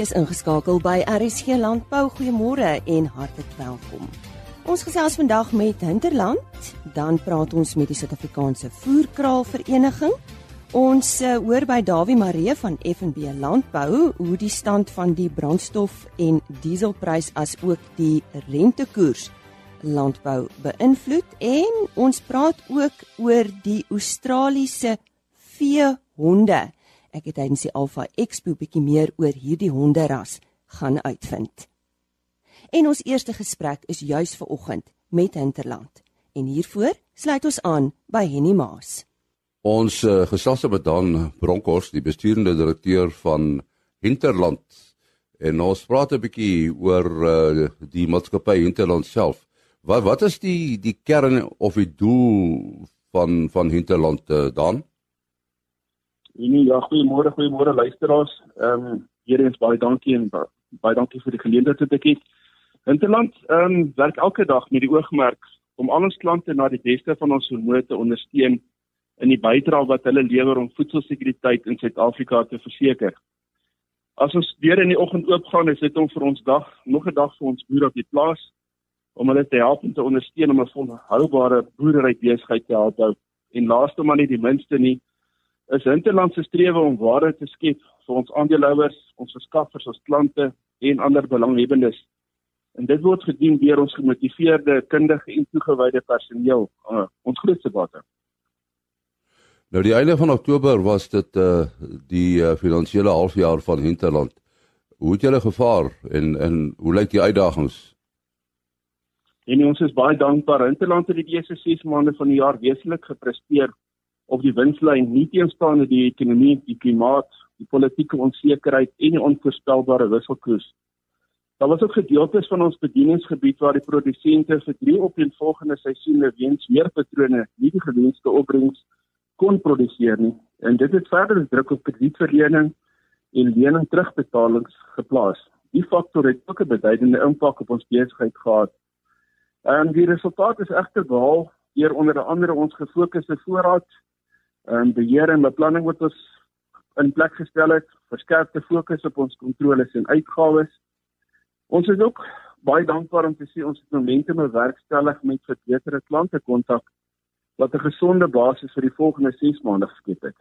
is ingeskakel by RSG Landbou. Goeiemôre en hartlik welkom. Ons gesels vandag met Hinterland, dan praat ons met die Suid-Afrikaanse Voerkraal Vereniging. Ons uh, hoor by Dawie Maree van FNB Landbou hoe die stand van die brandstof en dieselprys as ook die rentekoers landbou beïnvloed en ons praat ook oor die Australiese veehonde ek het tydens die Alpha Expo bietjie meer oor hierdie honderas gaan uitvind. En ons eerste gesprek is juis ver oggend met Hinterland. En hiervoor sluit ons aan by Henny Maas. Ons uh, gesels met Dan Bronkhorst, die besturende direkteur van Hinterland. En ons praat 'n bietjie oor uh, die maatskappy Hinterland self. Wat wat is die die kern of die doel van van Hinterland uh, dan? Nee, ja, goeiemôre, goeiemôre luisteraars. Ehm um, hier eens baie dankie en baie dankie vir die geleentheid wat ek het. Hinterland ehm um, werk elke dag met die oogmerk om al ons klante na die beste van ons vermoë te ondersteun in die bydrae wat hulle lewer om voedselsekuriteit in Suid-Afrika te verseker. As ons weer in die oggend oopgaan, is dit om vir ons dag, nog 'n dag vir ons boere op die plaas om hulle te help om te ondersteun om 'n volhoubare boerdery besigheid te hou. En laaste maar nie die minste nie, is Hinterland se strewe om waarde te skep vir ons aandeelhouers, ons verskaffers, ons klante en ander belanghebbendes. En dit word gedien deur ons gemotiveerde, kundige en toegewyde personeel, uh, ons grootste bate. Nou die einde van Oktober was dit uh die uh, finansiële halfjaar van Hinterland. Hoe het julle gevaar en en hoe lyk die uitdagings? En ons is baie dankbaar. Hinterland het die eerste 6 maande van die jaar wesentlik gepresteer op die winslyn nie teenstaande die ekonomie, die klimaat, die politieke onsekerheid en die onvoorspelbare wisselkoers. Daar was ook gedeeltes van ons bedieningsgebied waar die produsente vir drie opeenvolgende seisoene weens weerpatrone nie die gewenste opbrengs kon produseer nie. En dit het verder druk op kredietverlening en lening terugbetalings geplaas. Die faktor het ook 'n beduidende impak op ons besigheid gehad. En die resultaat is egter behaal deur onder andere ons gefokusde voorraad en beheer en beplanning wat ons in plek gestel het, verskerpte fokus op ons kontroles en uitgawes. Ons is ook baie dankbaar om te sien ons het momentum bewerkstellig met verbeterde klante kontak wat 'n gesonde basis vir die volgende 6 maande geskep het.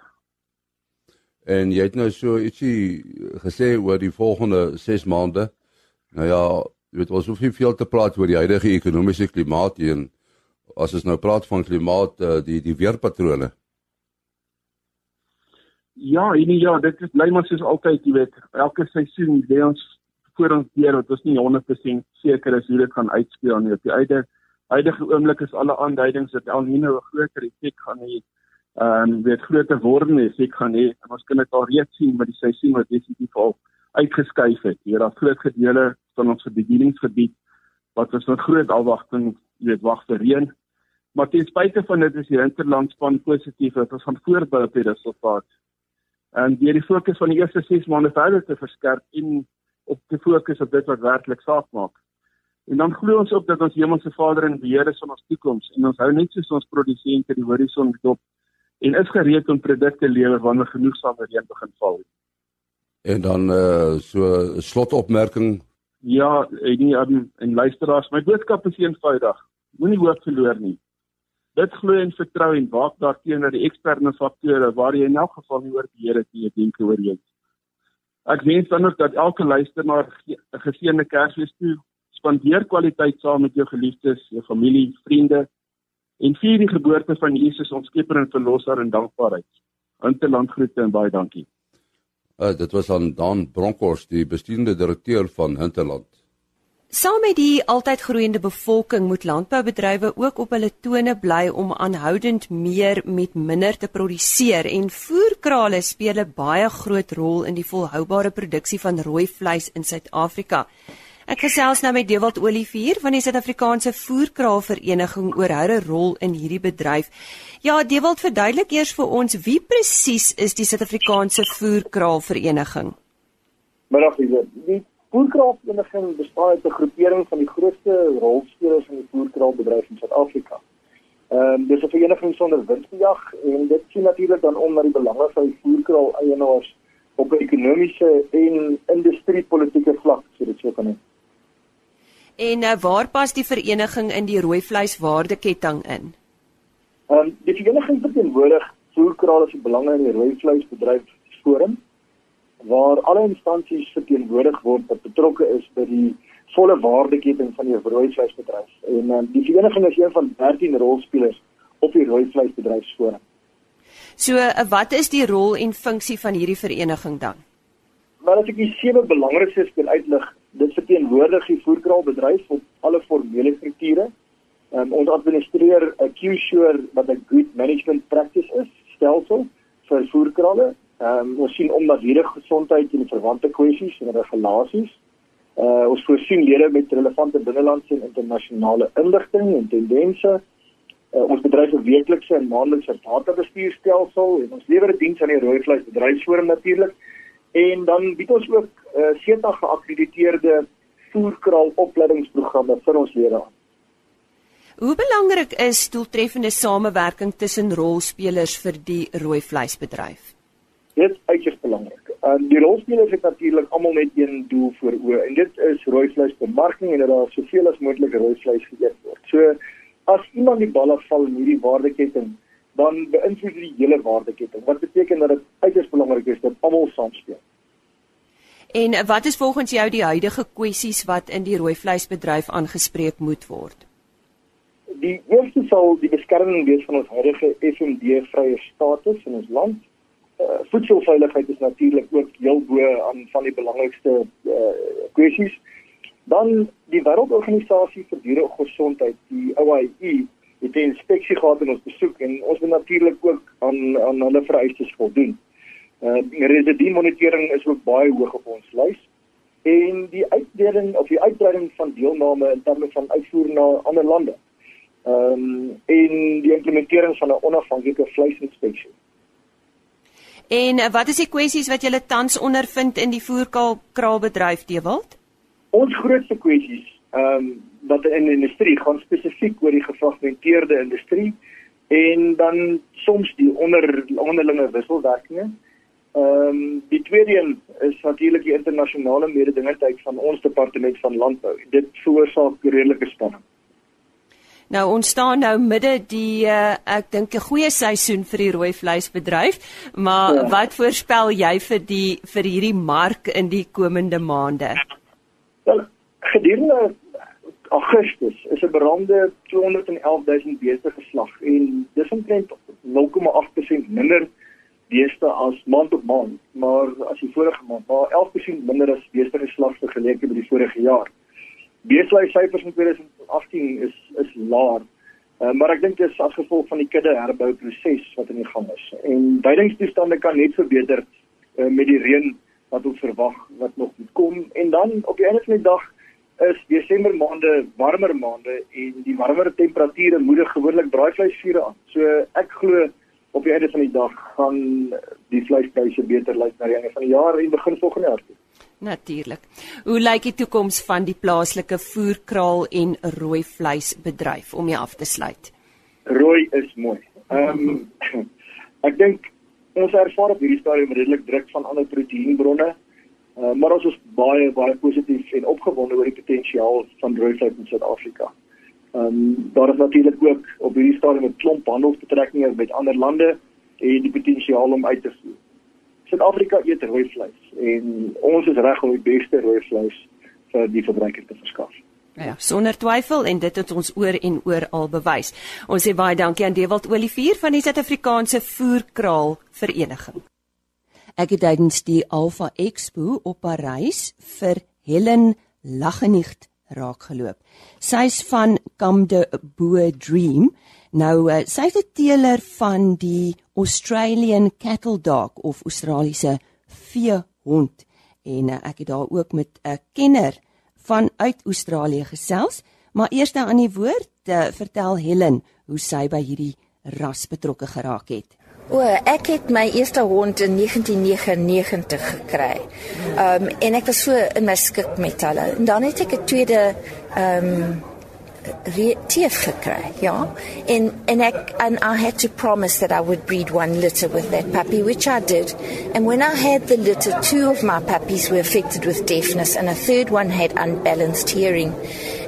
En jy het nou so ietsie gesê oor die volgende 6 maande. Nou ja, jy weet ons hoef nie veel te praat oor die huidige ekonomiese klimaat hier en as ons nou praat van klimaat eh, die die weerpatrone. Ja, en ja, dit is bly maar soos altyd, jy weet, elke seisoen lê ons voor ons deur wat ons nie 100% seker is hoe dit gaan uitspeel nie. Op die einde huidige oomblik is alle aanduidings dat El Niño 'n groter effek gaan hê. Ehm um, weet groter word nie, effek gaan hê. Ons kan dit al reeds sien met die seisoen wat definitief al uitgeskuif het. Hier daar groot gedeele van ons bedieningsgebied wat ons met groot afwagting, jy weet, wag vir reën. Maar ten spyte van dit is die hinterlandspan positief dat ons gaan voortbou op die resultaat en deur die fokus van die eerste 6 maande verder te verskerp en op te fokus op dit wat werklik saak maak. En dan glo ons ook dat ons Hemelse Vader in beheer is van ons toekoms en ons hou net soos ons produsente die horison dop en is gereed om produkte lewer wanneer genoegsame reën begin val. En dan uh so slotopmerking. Ja, en nie en luisteraars, my boodskap is eenvoudig. Moenie hoop verloor nie. Dit glo en vertrou en waak daarteenoor die eksterne faktore waar jy in elk geval nie oor die Here te dink oor jy. Ek wens dan ook dat elke luisteraar 'n geseënde Kersfees toe spandeer kwaliteit saam met jou geliefdes, jou familie, vriende en vier die geboorte van Jesus ons Skepper en Verlosser in dankbaarheid. Interland groete en baie dankie. Uh, dit was aan Dan Bronkhorst, die bestuurende direkteur van Hinterland. Saam met die altyd groeiende bevolking moet landboubedrywe ook op hulle tone bly om aanhoudend meer met minder te produseer en voerkrale speel 'n baie groot rol in die volhoubare produksie van rooi vleis in Suid-Afrika. Ek gesels nou met Dewald Olivier van die Suid-Afrikaanse Voerkraalvereniging oor hulle rol in hierdie bedryf. Ja, Dewald, verduidelik eers vir ons wie presies is die Suid-Afrikaanse Voerkraalvereniging? Middag, die Voerkraalvereniging bestaan uit 'n groepering van die grootste rolspelers in die voerkraalbedryf in Suid-Afrika. Ehm um, dis 'n vereniging sonder winsbejag en dit sien natuurlik dan om na die belange van die voerkraal eienaars op 'n ekonomiese en industriepolitiese vlak, so dit sou kan wees. En uh, waar pas die vereniging in die rooi vleis waardeketting in? Ehm um, die vereniging verteenwoordig voerkraal as 'n belangrike rooi vleisbedryf forum waar alle instansies verteenwoordig word wat betrokke is by die volle waardeketting van die rooi vleisbedryf. En um, die vereniging is een van 13 rolspelers op die rooi vleisbedryfsforum. So, uh, wat is die rol en funksie van hierdie vereniging dan? Maar as ek die sewe belangrikstes wil uitlig, dit verteenwoordig die voerkraalbedryf op alle formele strukture. Um, ons administreer 'n Q-sure wat 'n good management practice is, stelsel vir voerkrale. Um, ons sien om dat hierdie gesondheid en verwante kwessies en regulasies. Uh, ons voorsien lede met relevante binnelandse en internasionale inligting en tendense. Uh, ons bedryf 'n weeklikse en maandelikse databestuurstelsel en ons lewer 'n diens aan die rooi vleis bedryfsforum natuurlik. En dan bied ons ook uh, SETA geakkrediteerde voerkraal opleidingsprogramme vir ons lede aan. Hoe belangrik is doeltreffende samewerking tussen rolspelers vir die rooi vleisbedryf? Dit is uiters belangrik. Uh, die rolspelers het natuurlik almal net een doel voor oë en dit is rooi vleisbemarking en dat daar soveel as moontlik rooi vleis geëet word. So as iemand die bal afval in hierdie waardeketting, dan beïnvloed dit die hele waardeketting. Wat beteken dat dit uiters belangrik is dat almal saamspeel. En wat is volgens jou die huidige kwessies wat in die rooi vleisbedryf aangespreek moet word? Die eerste sal die beskerming wees van ons huidige FMD vrye status in ons land. Uh, voedselveiligheid is natuurlik ook heel bo aan van die belangrikste uh, kwessies. Dan die Wêreldorganisasie vir Dieregesondheid, die OIE, het 'n inspeksie gehad in ons besoek en ons moet natuurlik ook aan aan hulle vereistes voldoen. Uh residue monitering is ook baie hoog op ons lys en die uitbreiding of die uitbreiding van deelname in terme van uitvoer na ander lande. Ehm um, en die implementering van 'n onafhanklike vleisinspeksie. En uh, wat is die kwessies wat julle tans ondervind in die voerkraalbedryf Dewald? Ons grootste kwessies ehm um, wat in die industrie gaan spesifiek oor die gefragmenteerde industrie en dan soms die onder onderlinge wisselwerkinge. Ehm um, die tweede een is natuurlik die internasionale mededingendheid van ons departement van landbou. Dit veroorsaak redelike spanning. Nou ons staan nou midde die uh, ek dink 'n goeie seisoen vir die rooi vleisbedryf, maar ja. wat voorspel jy vir die vir hierdie mark in die komende maande? Wel, gedurende Augustus is 'n berande 211000 beeste geslag en dis omtrent 0,8% minder beeste as maand op maand, maar as die vorige maand, maar 11% minder as beeste geslagte geleke met die vorige jaar. Beesluissyfers in 2020 18 is is laer. Uh, maar ek dink dit is as gevolg van die kudde herbouproses wat aan die gang is. En duidingstoestande kan net verbeter uh, eh, met die reën wat ons verwag wat nog moet kom en dan op die einde van die dag is Desember maande warmer maande en die warmer temperature moedig gewoonlik braaivleisvure aan. So ek glo op die einde van die dag gaan die vleispryse beter lyk na die einde van die jaar en begin volgende jaar toe. Natuurlik. Hoe lyk die toekoms van die plaaslike voerkraal en rooi vleisbedryf om jy af te sluit? Rooi is mooi. Ehm um, ek dink ons ervaar op hierdie stadium redelik druk van ander proteïenbronne Uh, maar ons is baie baie positief en opgewonde oor die potensiaal van rooi vleis in Suid-Afrika. Ehm um, daar is natuurlik ook op hierdie stadium 'n klomp handelsbetrekkinge met ander lande en die potensiaal om uit te voer. Suid-Afrika eet rooi vleis en ons is reg om die beste rooi vleis vir die verbruiker te verskaf. Ja, sonder twyfel en dit het ons oor en oor al bewys. Ons sê baie dankie aan Dewald Olivier van die Suid-Afrikaanse Voerkraal Vereniging. Ek het tydens die Alpha Expo op Parys vir Helen Lagenicht raakgeloop. Sy's van Come de Boer Dream. Nou uh, sy's 'n teeler van die Australian Cattle Dog of Australiese veehond en uh, ek het daar ook met 'n kenner van uit Australië gesels, maar eers aan die woord uh, vertel Helen hoe sy by hierdie ras betrokke geraak het. O, ek het my eerste hond in 1999 gekry. Ehm um, en ek was so in my skik met hulle. En dan het ek 'n tweede ehm um, teef gekry, ja. En ek and I had to promise that I would breed one litter with that puppy, which I did. And when I had the litter, two of my puppies were affected with deafness and a third one had unbalanced hearing.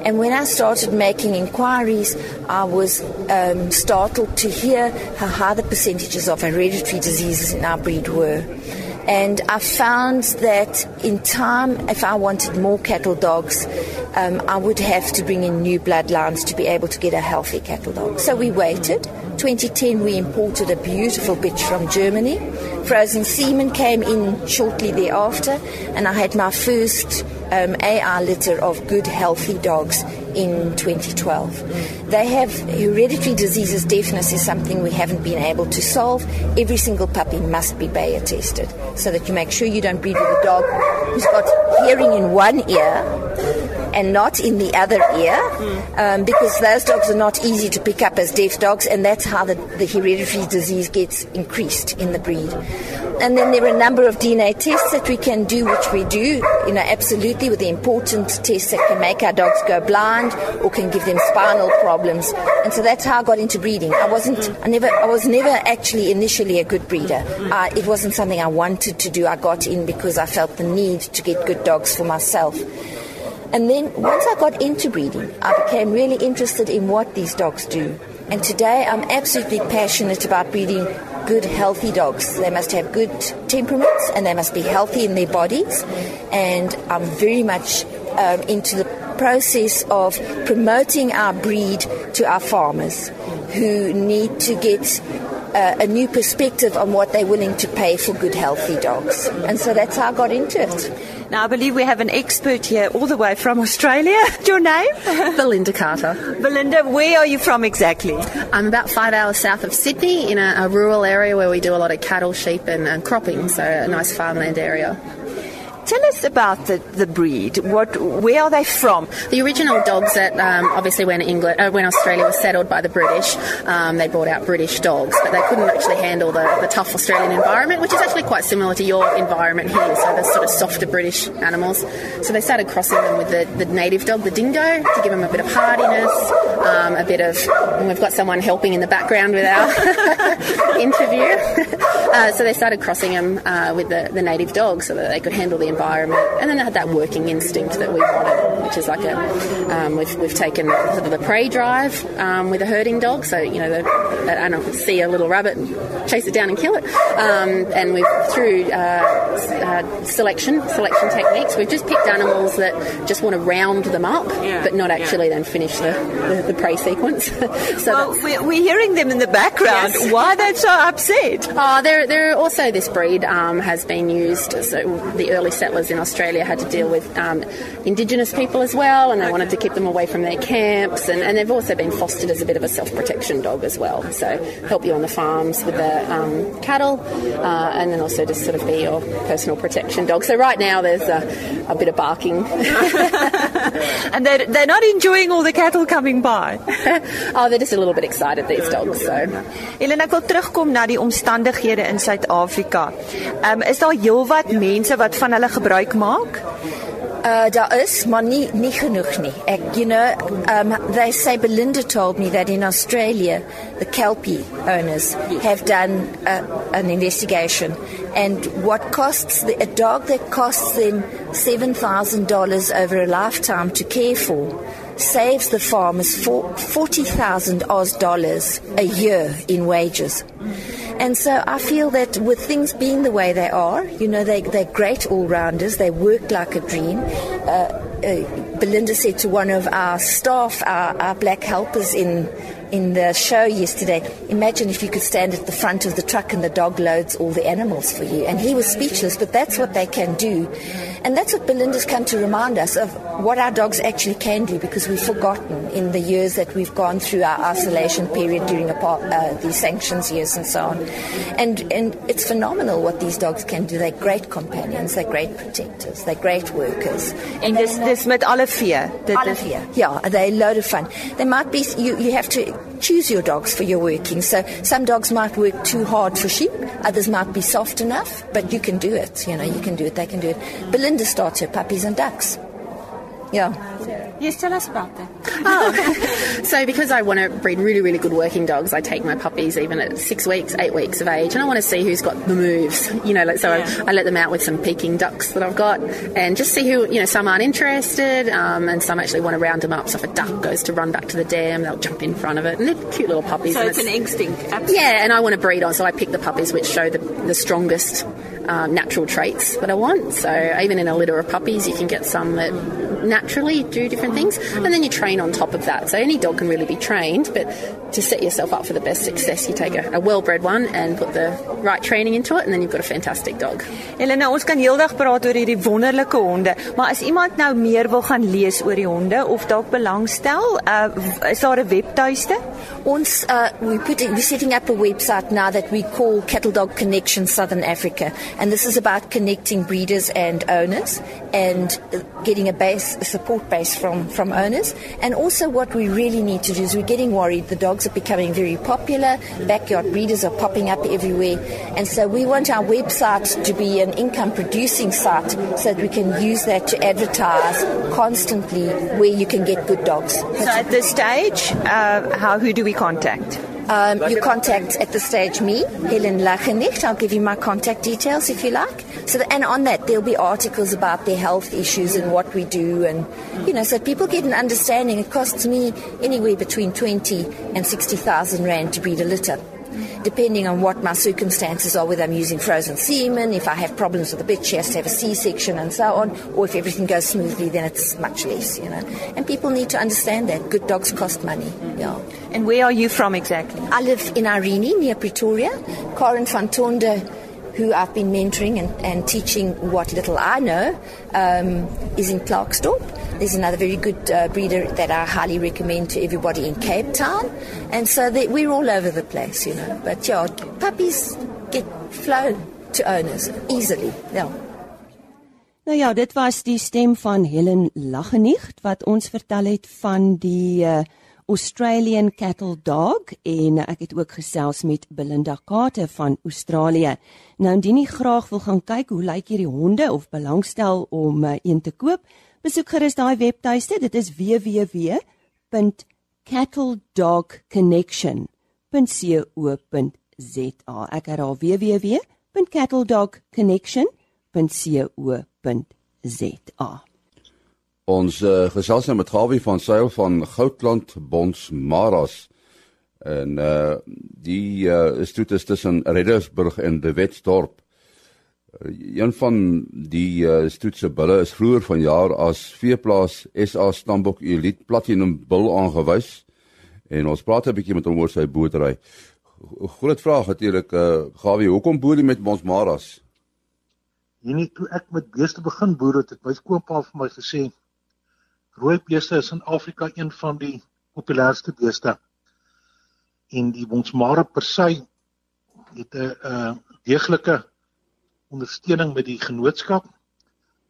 And when I started making inquiries, I was um, startled to hear how high the percentages of hereditary diseases in our breed were. And I found that in time, if I wanted more cattle dogs, um, I would have to bring in new bloodlines to be able to get a healthy cattle dog. So we waited. 2010, we imported a beautiful bitch from Germany. Frozen semen came in shortly thereafter, and I had my first um, litter of good, healthy dogs in 2012. They have hereditary diseases. Deafness is something we haven't been able to solve. Every single puppy must be Bayer tested so that you make sure you don't breed with a dog who's got hearing in one ear and not in the other ear um, because those dogs are not easy to pick up as deaf dogs, and that's how the, the hereditary disease gets increased in the breed. And then there are a number of DNA tests that we can do, which we do, you know, absolutely with the important tests that can make our dogs go blind or can give them spinal problems. And so that's how I got into breeding. I wasn't, I never, I was never actually initially a good breeder. Uh, it wasn't something I wanted to do. I got in because I felt the need to get good dogs for myself. And then once I got into breeding, I became really interested in what these dogs do. And today I'm absolutely passionate about breeding good, healthy dogs. They must have good temperaments and they must be healthy in their bodies. And I'm very much um, into the process of promoting our breed to our farmers who need to get uh, a new perspective on what they're willing to pay for good, healthy dogs. And so that's how I got into it. Now, I believe we have an expert here all the way from Australia. Your name? Belinda Carter. Belinda, where are you from exactly? I'm about five hours south of Sydney in a, a rural area where we do a lot of cattle, sheep, and, and cropping, so a nice farmland area. Tell us about the, the breed. What, where are they from? The original dogs that um, obviously when England, uh, when Australia was settled by the British, um, they brought out British dogs, but they couldn't actually handle the, the tough Australian environment, which is actually quite similar to your environment here. So the sort of softer British animals. So they started crossing them with the, the native dog, the dingo, to give them a bit of hardiness, um, a bit of. We've got someone helping in the background with our interview. uh, so they started crossing them uh, with the, the native dog so that they could handle the environment, and then they had that working instinct that we wanted, which is like a um, we've, we've taken sort of the prey drive um, with a herding dog, so you know the, that animal see a little rabbit, and chase it down and kill it, um, and we've through uh, uh, selection selection techniques, we've just picked animals that just want to round them up, Yeah, but not yeah. actually then finish the, the, the prey sequence. so Well, we're, we're hearing them in the background. Yes. Why are they so upset? Oh, there, there also this breed um, has been used. So the early settlers in Australia had to deal with um, Indigenous people as well, and they wanted to keep them away from their camps. And, and they've also been fostered as a bit of a self-protection dog as well. So help you on the farms with the um, cattle, uh, and then also just sort of be your personal protection dog. So right now there's a, a bit of barking. And they're, they're not enjoying all the cattle coming by. oh, they're just a little bit excited these dogs. So. Helen, ek wil terugkom na die omstandighede in Suid-Afrika. Ehm um, is daar heelwat mense wat van hulle gebruik maak? Uh, daar is, maar nie, nie genoeg nie. Ek, you know, um, they say Belinda told me that in Australia, the Kelpie owners have done uh, an investigation, and what costs the, a dog that costs them seven thousand dollars over a lifetime to care for saves the farmers for forty thousand Oz dollars a year in wages. And so I feel that with things being the way they are, you know, they, they're great all rounders, they work like a dream. Uh, uh, Belinda said to one of our staff, our, our black helpers in, in the show yesterday, imagine if you could stand at the front of the truck and the dog loads all the animals for you. And he was speechless, but that's what they can do. And that's what Belinda's come to remind us of what our dogs actually can do because we've forgotten in the years that we've gone through our isolation period during apart, uh, the sanctions years and so on. And, and it's phenomenal what these dogs can do. They're great companions, they're great protectors, they're great workers. En dis dis met alle vee. Dit Alle is vier. Yeah, they're a load of fun. They might be, you, you have to choose your dogs for your working. So some dogs might work too hard for sheep, others might be soft enough, but you can do it. You know, you can do it, they can do it. Belinda starts her puppies and ducks. Yeah. Yes, tell us about that. Oh. so because I want to breed really, really good working dogs, I take my puppies even at six weeks, eight weeks of age, and I want to see who's got the moves. You know, like, so yeah. I, I, let them out with some Peking ducks that I've got, and just see who. You know, some aren't interested, um, and some actually want to round them up. So if a duck goes to run back to the dam, they'll jump in front of it, and they're cute little puppies. So it's, it's, an instinct. Absolutely. Yeah, and I want to breed on, so I pick the puppies which show the, the strongest um, natural traits that I want. So even in a litter of puppies, you can get some that naturally do different things, and then you train on top of that. So any dog can really be trained, but to set yourself up for the best success, you take a, a well-bred one and put the right training into it, and then you've got a fantastic dog. Elena, ons kan heeldag praat oor hierdie wonderlike honde, maar as iemand nou meer wil gaan lees oor die honde of dalk belangstel, uh, is daar 'n webtuiste? Ons uh, we put we're setting up a website now that we call Cattle Dog Connection Southern Africa, and this is about connecting breeders and owners and getting a base, a support base from from owners. And also, what we really need to do is we're getting worried. The dogs are becoming very popular. Backyard breeders are popping up everywhere, and so we want our website to be an income producing site so that we can use that to advertise constantly where you can get good dogs. So at this stage, uh, how who do we contact? Um, you contact at the stage me, Helen Lachenicht. I'll give you my contact details if you like. So, that, and on that there'll be articles about their health issues and what we do, and you know, so people get an understanding. It costs me anywhere between twenty and sixty thousand rand to breed a litter depending on what my circumstances are, whether I'm using frozen semen, if I have problems with the bitch, she has to have a C-section and so on, or if everything goes smoothly, then it's much less, you know. And people need to understand that. Good dogs cost money, yeah. And where are you from exactly? I live in Irene, near Pretoria. Karen van Tonde who I've been mentoring and, and teaching what little I know, um, is in Klerksdorp. There's another very good uh, breeder that I highly recommend to everybody in Cape Town. And so they, we're all over the place, you know. But yeah, puppies get flown to owners easily. Yeah. Nou ja, dit was die stem van Helen Lagenicht wat ons vertel het van die uh, Australian Cattle Dog en ek het ook gesels met Belinda Kate van Australië. Nou indien jy graag wil gaan kyk hoe lyk hierdie honde of belangstel om uh, een te koop, besoek gerus daai webtuiste. Dit is www.cattledogconnection.co.za. Ek herhaal www.cattledogconnection.co.za. Ons uh, gesels nou met Gawie van Sail van Goudland Bonsmaras en uh die uh stoet is tussen Reddersburg en De Wetsdorp. Uh, een van die uh stoetse bulle is vroeër vanjaar as veeplaas SA Stambok Elite Platinum Bull aangewys en ons praat 'n bietjie met hom oor sy boerdery. Groot vraag natuurlik uh Gawie, hoekom boer jy met Bonsmaras? Nee, toe ek met beeste begin boer het, het my skoonpa vir my gesê rooi beeste is in Afrika een van die populairste beeste. En die Bonsmara per se het 'n uh, deeglike ondersteuning met die genootskap.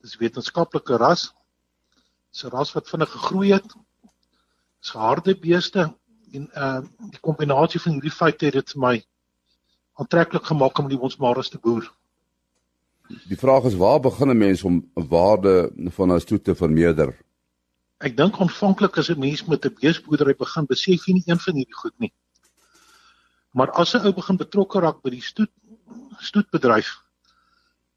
Dis wetenskaplike ras. Dis 'n ras wat vinnig gegroei het. Dis harde beeste en uh die kombinasie van hierdie feite het dit vir my aantreklik gemaak om die Bonsmaras te boer. Die vraag is waar begin 'n mens om waarde van 'n stoet te vermeerder? Ek dink aanvanklik as 'n mens met 'n beesboerdery begin, besef jy nie een van hierdie goed nie. Maar as 'n ou begin betrokke raak by die stoet stoetbedryf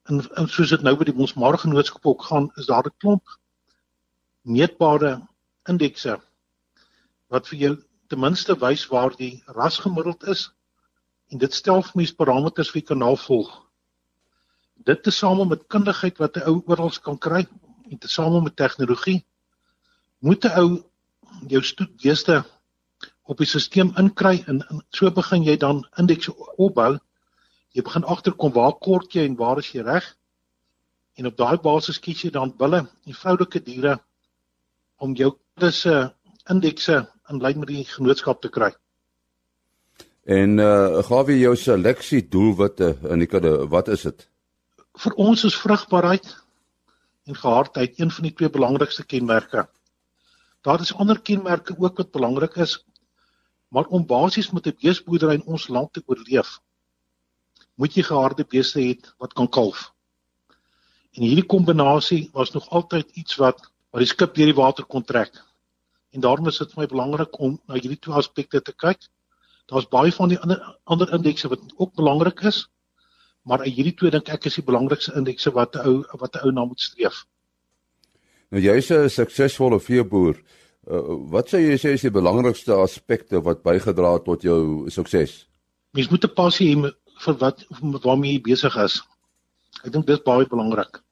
en, en soos dit nou by die ons margenootskap ook gaan, is daar 'n klomp meetbare indekse wat vir jou ten minste wys waar die ras gemiddeld is en dit stel vir mens parameters vir kanaal volg. Dit tesame met kundigheid wat 'n ou oral kan kry en tesame met tegnologie moet 'n ou jou stoetbeeste op die stelsel inkry en, en so begin jy dan indeks opbou. Jy begin agterkom waar kort jy en waar is jy reg? En op daai basis kies jy dan bulle, eenvoudelike diere om jou disse indekse in lyn met die genootskap te kry. En uh gawe jou seleksie doelwitte in die kudde, wat is dit? Vir ons is vrugbaarheid en gehardheid een van die twee belangrikste kenmerke. Daar is ander kenmerke ook wat belangrik is. Maar om basies met 'n beesboerdery in ons land te oorleef, moet jy geharde beeste hê wat kan kalf. En hierdie kombinasie was nog altyd iets wat waar die skip deur die water kon trek. En daarom is dit vir my belangrik om na hierdie twee aspekte te kyk. Daar's baie van die ander ander indekse wat ook belangrik is, maar uit hierdie twee dink ek is die belangrikste indekse wat 'n ou wat 'n ou na moet streef. Nou jy's 'n suksesvolle veeboer. Uh, wat sê jy sê is die belangrikste aspekte wat bygedra het tot jou sukses? Mens moet 'n passie hê vir wat waarmee jy besig is. Ek dink dis baie belangrik.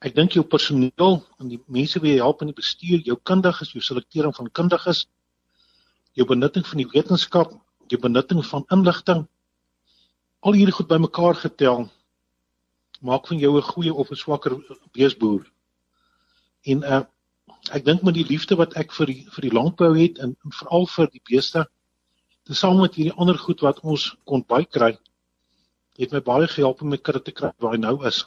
Ek dink jou personeel en die mense wie jy help in die bestuur, jou kundiges, jou selektering van kundiges, jou benutting van die wetenskap, jou benutting van inligting, al hierdie goed bymekaar getel maak van jou 'n goeie of 'n swakker beesboer. En uh ek dink met die liefde wat ek vir die vir die landbou het en, en veral vir die beeste, tesame met hierdie ander goed wat ons kon bykry, het my baie gehelp om my kudde te kry waar hy nou is.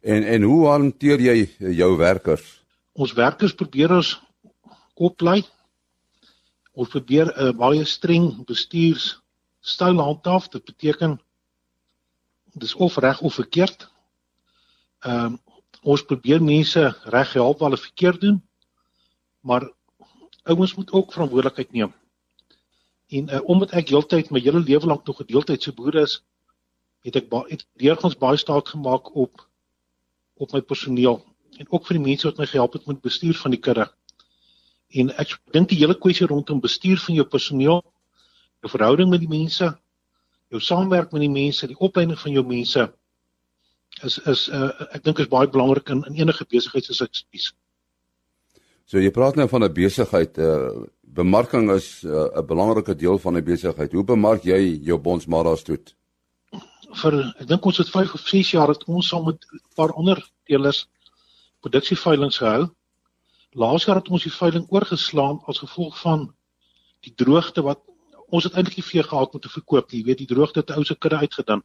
En en hoe hanteer jy jou werkers? Ons werkers probeer ons oplei. Ons probeer 'n uh, baie streng bestuurstyl handhaaf. Dit beteken dis of reg of verkeerd. Ehm um, ons probeer mense reg help waar hulle verkeerd doen. Maar ouens moet ook verantwoordelikheid neem. En uh, omdat ek heeltyd my hele lewe lank nog gedeeltydse boer is, het ek baie deurgangs baie staat gemaak op op my personeel en ook vir die mense wat my gehelp het met bestuur van die kudde. En ek dink die hele kwessie rondom bestuur van jou personeel, jou verhouding met die mense, jou saamwerk met die mense, die opleiding van jou mense is is uh, ek dink is baie belangrik in, in enige besigheid soos ek spies. So jy praat nou van 'n besigheid, uh, bemarking is eh, 'n uh, belangrike deel van 'n besigheid. Hoe bemark jy jou bonsmaras toe? vir ek dink ons het 5 of 6 jaar het ons saam met 'n paar ander teelers produksieveilings gehou. Laas jaar het ons die veiling oorgeslaan as gevolg van die droogte wat ons het eintlik nie vee gehad om te verkoop nie. Jy weet die droogte het ou se kudde uitgedan.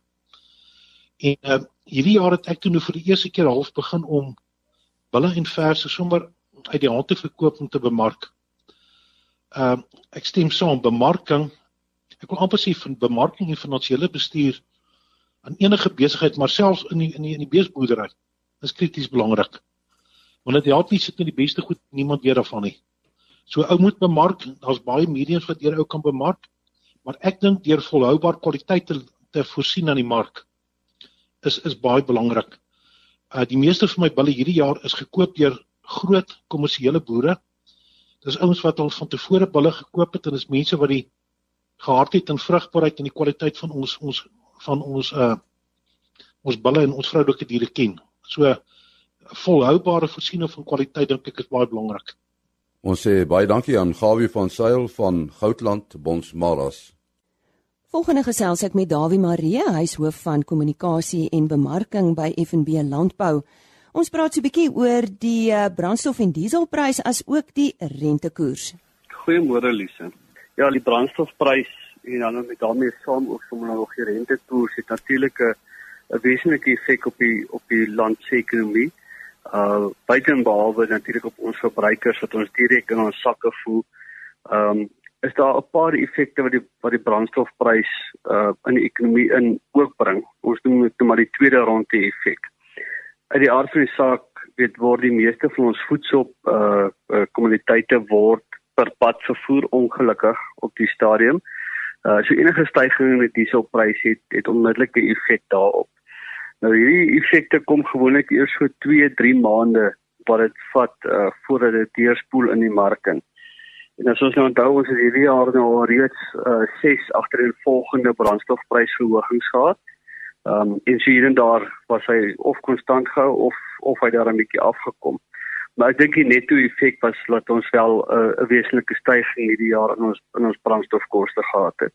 En uh, hierdie jaar het ek toe nou vir die eerste keer half begin om bulle en verse sommer uit die hand te verkoop om te bemark. Ehm uh, ek stem saam, bemarking. Ek wil amper sê van bemarking en finansiële bestuur aan enige besigheid, maar selfs in die in die in die beesboerdery is krities belangrik. Want dit help nie sit met die beste goed niemand weet daarvan nie. So ou moet bemark, daar's baie mediums wat deur ou kan bemark, maar ek dink deur volhoubaar kwaliteit te, te voorsien aan die mark is is baie belangrik. Uh die meeste van my bulle hierdie jaar is gekoop deur groot kommersiële boere. Dis ouens wat al van tevore bulle gekoop het en dis mense wat die gehardheid en vrugbaarheid en die kwaliteit van ons ons van ons uh ons bulle en ons vroulike diere ken. So volhoubare voorsiening van kwaliteit dink ek is baie belangrik. Ons sê baie dankie aan Gawie van Sail van Goudland Bonsmaras. Volgende gesels ek met Dawie Marie, hy is hoof van kommunikasie en bemarking by FNB Landbou. Ons praat so 'n bietjie oor die uh, brandstof en dieselprys as ook die rentekoers. Goeiemôre Lise. Ja, die brandstofprys en dan met daarmee saam ook sommer nog die rentekoers het natuurlik 'n 'n wesenlike effek op die op die land se ekonomie. Uh buitenbehalwe natuurlik op ons verbruikers wat ons direk in ons sakke voel. Ehm um, is daar 'n paar effekte wat die wat die brandstofprys uh in die ekonomie in ook bring. Ons noem dit maar die tweede ronde effek. Uit die aard van die saak weet word die meeste van ons voedsel uh kommoditeite uh, word per pad vervoer ongelukkig op die stadium. Uh so enige stygings in die dieselprys het het onmiddellike effek daarop. Nou hierdie effekte kom gewoonlik eers so 2, 3 maande wat dit vat uh voordat dit deurspoel in die mark in. En as ons nou onthou ons het hierdie jaar nou reeds uh 6 agtereenvolgende brandstofprysverhogings gehad. Um en sien so daar was hy of konstant gehou of of hy daar 'n bietjie afgekom. Maar ek dink die netto effek was dat ons wel 'n uh, wesenlike stygings hierdie jaar in ons in ons brandstofkoste gehad het.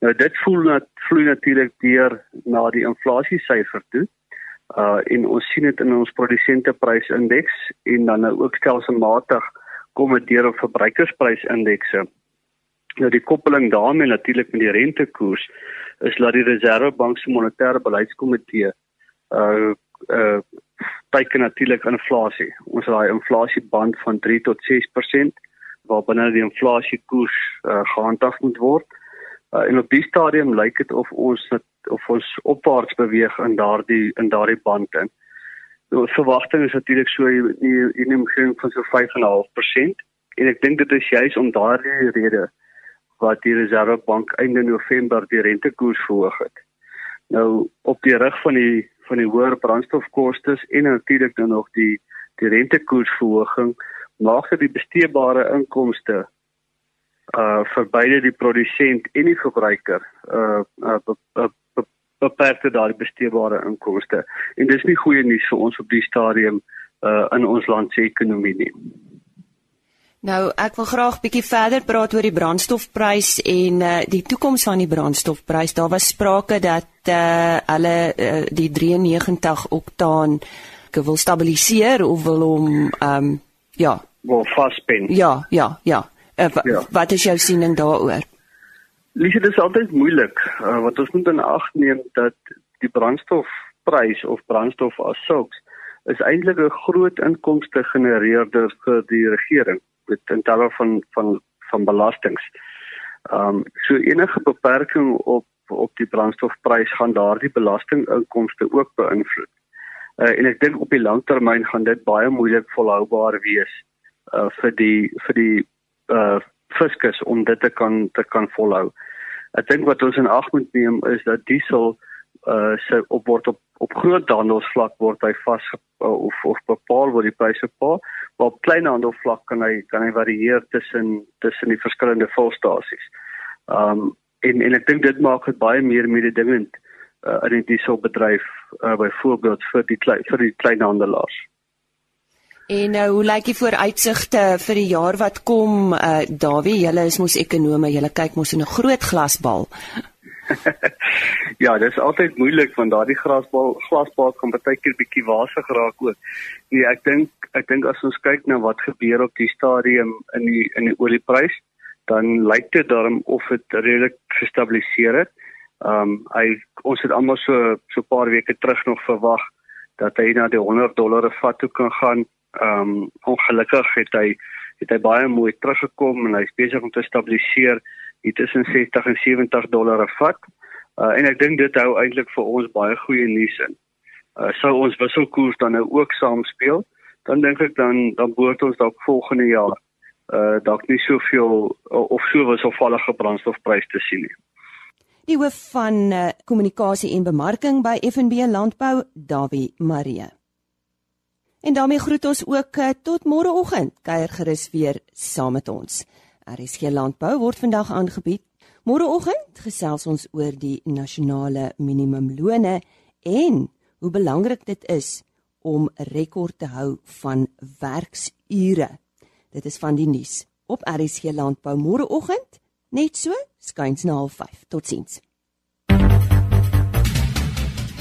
Nou dit voel net vloei natuurlik deur na die inflasie syfer toe. Uh en ons sien dit in ons produsenteprysindeks en dan nou ook stelselmatig kom dit deur op verbruikersprysindekse. Nou die koppeling daarmee natuurlik met die rentekoers is dat die Reservebank se monetêre beleidskomitee uh uh teiken natuurlik inflasie. Ons het daai inflasieband van 3 tot 6% waarbinne die inflasiekoers uh, gehandhaaf moet word. Uh, en op die stadium lyk dit of ons het, of ons opwaarts beweeg in daardie in daardie band in. Verwagting is natuurlik so in die omgewing van so 5.5% en ek dink dit is juis om daardie rede wat die Reservebank einde November die rentekoers verhoog het. Nou op die rug van die van die hoër brandstofkoste en natuurlik dan nog die die rentekoersverhoging maak dit die besteedbare inkomste uh vir beide die produsent en die verbruiker uh, uh beperkte daardie besteedbare inkomste. En dis nie goeie nuus vir ons op die stadium uh in ons land se ekonomie nie. Nou, ek wil graag bietjie verder praat oor die brandstofprys en uh die toekoms van die brandstofprys. Daar was sprake dat uh hulle uh, die 93 oktaan wil stabiliseer of wil hom ehm um, ja, wil vaspen. Ja, ja, ja. Uh, ja. Wat is jou siening daaroor? Lise, dit is altyd moeilik. Uh, wat ons moet in ag neem dat die brandstofprys of brandstof as sulks is eintlik 'n groot inkomste genereerder vir die regering met in terme van van van belastings. Ehm um, so enige beperking op op die brandstofprys gaan daardie belastinginkomste ook beïnvloed. Uh, en ek dink op die lang termyn gaan dit baie moeilik volhoubaar wees uh vir die vir die uh fiskus om dit te kan te kan volhou. Ek dink wat ons in ag moet neem is dat diesel uh se op word op op groot handelsvlak word hy vas uh, of of bepaal word die pryse bepaal, maar op klein handelsvlak kan hy kan hy varieer tussen tussen die verskillende volstasies. Um en en ek dink dit maak dit baie meer mededingend uh, in die dieselbedryf uh, byvoorbeeld vir die klein vir die kleinhandelaars. En nou, hoe lyk die vooruitsigte vir die jaar wat kom? Uh Dawie, julle is mos ekonome, julle kyk mos in 'n groot glasbal. ja, dit is altyd moeilik want daardie glasbal glasbal kan baie keer bietjie wasig raak ook. Nee, ek dink ek dink as ons kyk na wat gebeur op die stadium in die in die olieprys, dan lyk dit daarom of dit redelik gestabiliseer het. Um hy ons het almal so so paar weke terug nog verwag dat hy na die 100 dollar vat toe kan gaan Ehm um, ongelukkig het hy het hy baie mooi teruggekom en hy's besig om te stabiliseer hier tussen 60 en 70 dollar 'n vat. Uh, en ek dink dit hou eintlik vir ons baie goeie nuus in. Uh, sou ons wisselkoers dan nou ook saam speel, dan dink ek dan dan behoort ons dalk volgende jaar uh dalk nie soveel of so wisselvallige brandstofpryse te sien nie. Die hoof van kommunikasie uh, en bemarking by FNB Landbou, Dawie Marie. En daarmee groet ons ook uh, tot môreoggend. Kuier gerus weer saam met ons. RSG Landbou word vandag aangebied. Môreoggend gesels ons oor die nasionale minimumlone en hoe belangrik dit is om rekord te hou van werksure. Dit is van die nuus op RSG Landbou môreoggend net so skuins na 05:30. Totsiens.